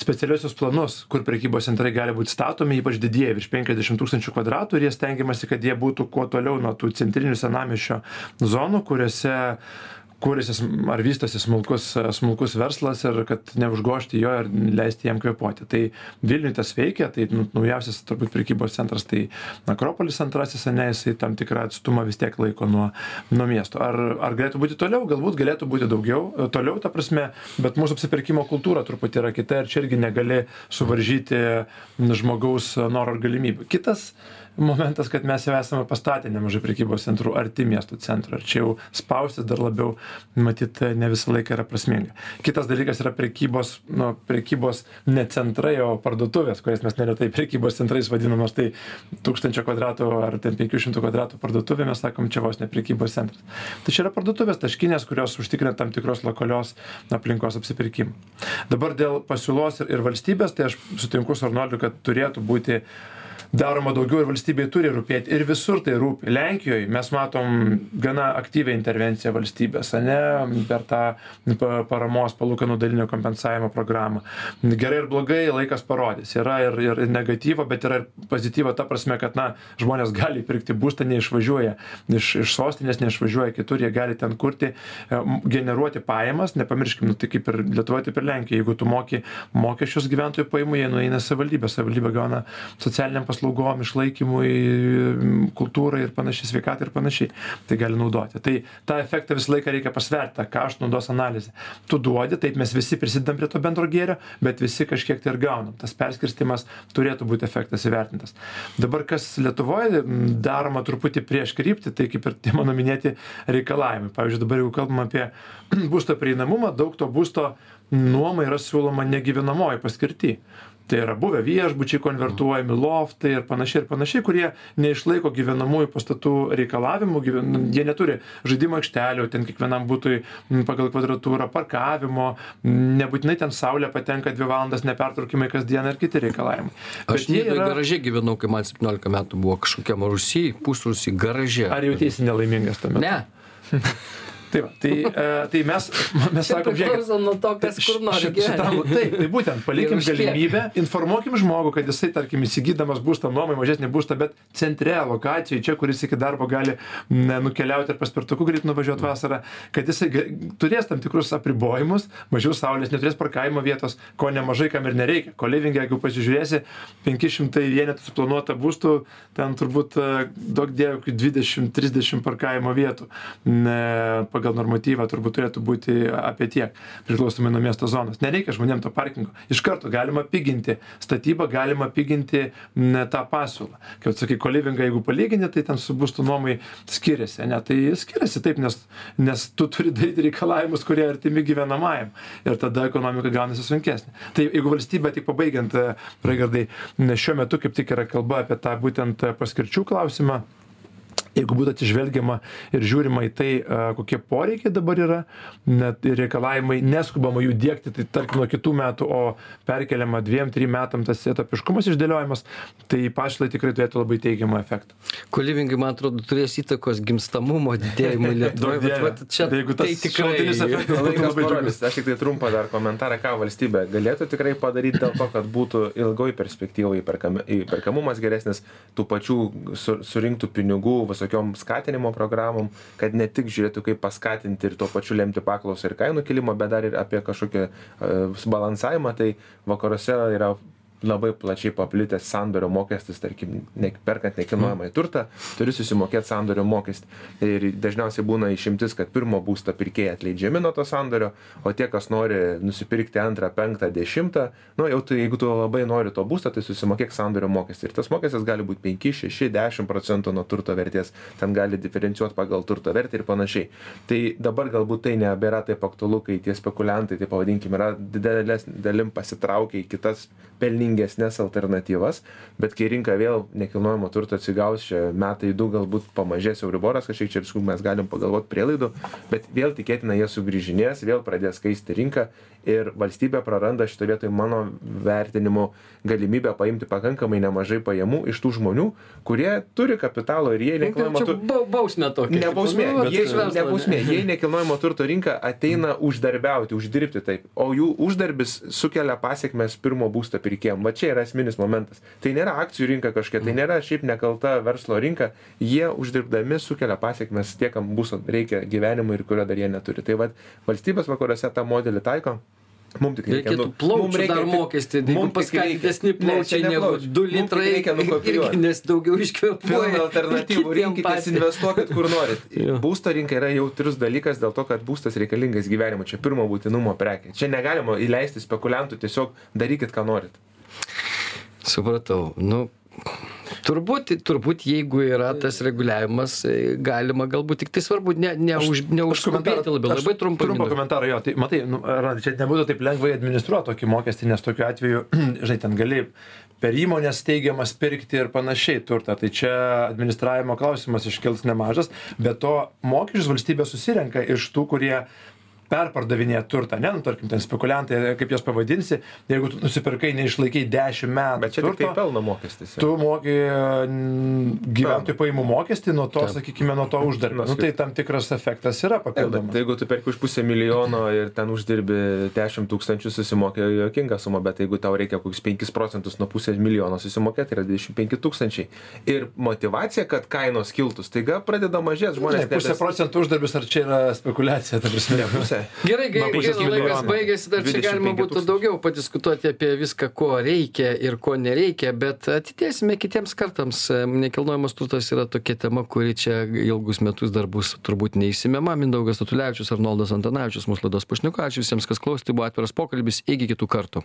[SPEAKER 2] specialiuosius planus kur prekybos centrai gali būt statomi ypač didieji virš penkiasdešim tūkstančių kvadratų ir jie stengiamasi kad jie būtų kuo toliau nuo tų centrinių senamiesčio zonų kuriose kuriasi ar vystosi smulkus smulkus verslas ir kad neužgožti jo ir leisti jam kvėpuoti. Tai vilniuj tas veikia tai nu naujausias turbūt prekybos centras tai akropolis antrasis ane jisai tam tikrą atstumą vis tiek laiko nuo nuo miesto. Ar ar galėtų būti toliau? Galbūt galėtų būti daugiau toliau ta prasme bet mūsų apsipirkimo kultūra truputį yra kita ir čia irgi negali suvaržyti žmogaus norų ir galimybių. Kitas momentas kad mes jau esame pastatę nemažai prekybos centrų arti miesto centro. Ir čia jau spaustis dar labiau matyt ne visą laiką yra prasminga. Kitas dalykas yra prekybos nu prekybos ne centrai o parduotuvės kurias mes neretai prekybos centrais vadinam nors tai tūkstančio kvadratų ar ten penkių šimtų kvadratų parduotuvė mes sakom čia vos ne prekybos centras. Tai čia yra parduotuvės taškinės kurios užtikrina tam tikros lokalios aplinkos apsipirkimą. Dabar dėl pasiūlos ir ir valstybės tai aš sutinku su arnoldu kad turėtų būti daroma daugiau ir valstybei turi rūpėti. Ir visur tai rūpi. Lenkijoj mes matom gana aktyvią intervenciją valstybės ane per tą pa paramos palūkanų dalinio kompensavimo programą. Gerai ar blogai laikas parodys. Yra ir ir negatyvo bet yra ir pozityvo ta prasme kad na žmonės gali įpirkti būstą neišvažiuoja iš iš sostinės neišvažiuoja kitur jie gali ten kurti e, generuoti pajamas. Nepamirškim nu tai kaip ir lietuvoj taip ir lenkijoj jeigu tu moki mokesčius gyventojų pajamų jie nueina į savivaldybę. Savivaldybė gauna socialinėm paslaugom paslaugom išlaikymui kultūrai ir panašiai sveikatai ir panašiai tai gali naudoti. Tai tą efektą visą laiką reikia pasvert tą kaštų naudos analizę. Tu duodi taip mes visi prisidedam prie to bendro gėrio bet visi kažkiek tai ir gaunam. Tas perskirstymas turėtų būt efektas įvertintas. Dabar kas lietuvoj daroma truputį prieš kryptį tai kaip ir tie mano minėti reikalavimai. Pavyzdžiui dabar jeigu kalbam apie būsto prieinamumą daug to būsto nuomai yra siūloma negyvenamojoj paskirty tai yra buvę viešbučiai konvertuojami loftai ir panašiai ir panašiai kurie neišlaiko gyvenamųjų pastatų reikalavimų gyven jie neturi žaidimų aikštelių ten kiekvienam butui pagal kvadratūrą parkavimo nebūtinai ten saulė patenka dvi valandas nepertraukiamai kasdien ir kiti reikalavimai.
[SPEAKER 1] Aš nidoj garaže gyvenau kai man septyniolika metų buvo kažkokiam rūsy pusrūsy garaže.
[SPEAKER 2] Ar jauteisi nelaimingas tuomet
[SPEAKER 1] ne
[SPEAKER 2] tai va tai e, tai mes mes sakom žiūrėkit
[SPEAKER 1] nuo to kas kur nori
[SPEAKER 2] šit- šitam taip tai būtent palikim galimybę informuokim žmogų kad jisai tarkim įsigydamas būstą nuomai mažesnį būstą bet centre lokacijoj čia kur jis iki darbo gali na nukeliaut ir paspirtuku greit nuvažiuot vasarą kad jisai turės tam tikrus apribojimus mažiau saulės neturės parkavimo vietos ko nemažai kam ir nereikia. Kolivinge jeigu pasižiūrėsi penki šimtai vienetų suplanuota būstų ten turbūt kokių dvidešim trisdešim parkavimo vietų. Ne pagal normatyvą turbūt turėtų būti apie tiek priklausomai nuo miesto zonos. Nereikia žmonėm to parkingo. Iš karto galima piginti statybą galima piginti ne tą pasiūlą. Kaip sakai kolivingą jeigu palygini tai ten su būstų nuomai skiriasi ane? Tai skiriasi taip nes nes tu turi daryti reikalavimus kurie artimi gyvenamajam. Ir tada ekonomika gaunasi sunkesnė. Tai jeigu valstybė tik pabaigiant e, raigardai šiuo metu kaip tik yra kalba apie tą būtent e, paskirčių klausimą jeigu būtų atsižvelgiama ir žiūrima į tai kokie poreikiai dabar yra net ir reikalavimai neskubama jų diegti tai tarkim nuo kitų metų o perkeliama dviem trim metam tas etapiškumas išdėliojamas tai pasiūlai tikrai turėtų labai teigiamą efektą.
[SPEAKER 1] Kolivingai man atrodo turės įtakos gimstamumo didėjimui lietuvoj vat, vat, čia
[SPEAKER 2] tai jeigu tas
[SPEAKER 1] tai tikrai
[SPEAKER 2] efektas būtų labai džiugus.
[SPEAKER 3] Aš tik tai trumpą dar komentarą, ką valstybė galėtų tikrai padaryti dėl to, kad būtų ilgoj perspektyvoje įperkam, įperkamumas geresnis, tų pačių su, surinktų pinigų visokiom skatinimo programom, kad ne tik žiūrėtų, kaip paskatinti ir tuo pačiu lemti paklausą ir kainų kilimą, bet dar ir apie kažkokį uh, balansavimą. Tai vakaruose yra labai plačiai paplitęs sandorio mokestis, tarkim, ne, perkant nekilnojamąjį turtą, turi susimokėti sandorio mokestį. Ir dažniausiai būna išimtis, kad pirmo būsto pirkėjai atleidžiami nuo to sandorio, o tie, kas nori nusipirkti antrą, penktą, dešimtą, nu jau tai jeigu tu labai nori to būsto, tai susimokėk sandorio mokestį. Ir tas mokestis gali būti 5, 6, 10 procentų nuo turto vertės, ten gali diferencijuoti pagal turto vertę ir panašiai. Tai dabar galbūt tai nebėra taip aktualu, kai tie spekuliantai, tai pavadinkime, yra didelės dalim pasitraukia į kitas pelningesnes alternatyvas, bet kai rinka vėl nekilnojamo turto atsigaus, čia metai du galbūt pamažės Euriboras, kažkiek čia viskų mes galim pagalvoti prielaidų, bet vėl tikėtina jie sugrįžinės, vėl pradės keisti rinką ir valstybė praranda šitoje vietoje mano vertinimu galimybę paimti pakankamai nemažai pajamų iš tų žmonių, kurie turi kapitalo ir jie nekilnojamo turto.
[SPEAKER 1] bau- bausmė tokia.
[SPEAKER 3] Ne bausmė,
[SPEAKER 1] Nu,
[SPEAKER 3] jie, ne bausmė, jie nekilnojamo turto rinką ateina uždarbiauti, uždirbti taip, o jų uždarbis sukelia pasiekmes pirmo būsto pirkėjim. Va čia yra esminis momentas. Tai nėra akcijų rinka kažkokia, tai nėra šiaip nekalta verslo rinka, jie uždirbdami sukelia pasiekmes tie, kam būsto reikia gyvenimui ir kurio dar jie neturi. Tai va valstybės vakaruose tą modelį taiko. Mums tik reikia,
[SPEAKER 1] Reikėtų
[SPEAKER 3] nu,
[SPEAKER 1] plaučių
[SPEAKER 3] reikia
[SPEAKER 1] dar mokestį,
[SPEAKER 3] mum
[SPEAKER 1] jeigu
[SPEAKER 3] tik
[SPEAKER 1] paskatintesni
[SPEAKER 3] reikia- Ne,
[SPEAKER 1] plaučiai
[SPEAKER 3] čia ne
[SPEAKER 1] negu
[SPEAKER 3] plaučiai.
[SPEAKER 1] 2
[SPEAKER 3] Mum tik
[SPEAKER 1] litrai,
[SPEAKER 3] reikia nukopijuot.
[SPEAKER 1] irgi, nes daugiau iškvėpuoja.
[SPEAKER 3] pilna alternatyvų rinkitės, investuokit kur norit. Būsto rinka yra jautrus dalykas dėl to, kad būstas reikalingas gyvenimui. Čia pirmo būtinumo prekė. Čia negalima įleisti spekuliantų, tiesiog darykit, ką norit.
[SPEAKER 1] Supratau. Nu, turbūt, turbūt, jeigu yra tas reguliavimas, e, galima galbūt tik tai svarbu ne, ne, už, ne
[SPEAKER 2] Aš komentarą-
[SPEAKER 1] užskubėti labiau. Labai trumpai.
[SPEAKER 2] Trumpą komentarą, jo, tai matai, nu, Randai, čia nebūtų taip lengvai administruoti tokį mokestį, nes tokiu atveju, žinai, ten gali per įmonės teigiamas pirkti ir panašiai turtą. Tai čia administravimo klausimas iškils nemažas, bet to mokesčius valstybė susirenka iš tų, kurie perpardavinėja turtą, ne, nu, tarkim, ten spekuliantai, kaip juos pavadinsi, jeigu tu nusipirkai, neišlaikai 10 metų.
[SPEAKER 3] Bet čia tik tai
[SPEAKER 2] turto,
[SPEAKER 3] pelno mokestis.
[SPEAKER 2] Tu moki gyventojų pajamų mokestį nuo to,
[SPEAKER 1] Taip.
[SPEAKER 2] sakykime, nuo to uždarbio. Nu, tai tam tikras efektas yra
[SPEAKER 3] Taip,
[SPEAKER 2] papildomas.
[SPEAKER 3] jeigu tu perki už pusę milijono ir ten uždirbi 10 tūkstančių, susimokė jokinga suma, bet jeigu tau reikia kokius 5 procentus nuo pusės milijono susimokėti, tai yra 25 tūkstančiai. Ir motivacija, kad kainos kiltų, staiga pradeda mažėti žmonės.
[SPEAKER 2] Žinai, pusė procentų uždarbis, ar čia yra spekulacija, ta prasme.
[SPEAKER 3] Ne, pusė.
[SPEAKER 1] Gerai,
[SPEAKER 2] Nuo
[SPEAKER 1] gerai, gaila, laikas baigėsi, dar čia
[SPEAKER 3] 25
[SPEAKER 1] galima būtų daugiau padiskutuoti apie viską, ko reikia ir ko nereikia, bet atidėsime kitiems kartams. Nekilnojamas turtas yra tokia tema, kuri čia ilgus metus dar bus turbūt neįsimema. Mindaugas Tatulevičius, Arnoldas Antanavičius, mūsų laidos pašneku. Ačiū visiems, kas klausė, tai buvo atviras pokalbis. Iki kitų kartų.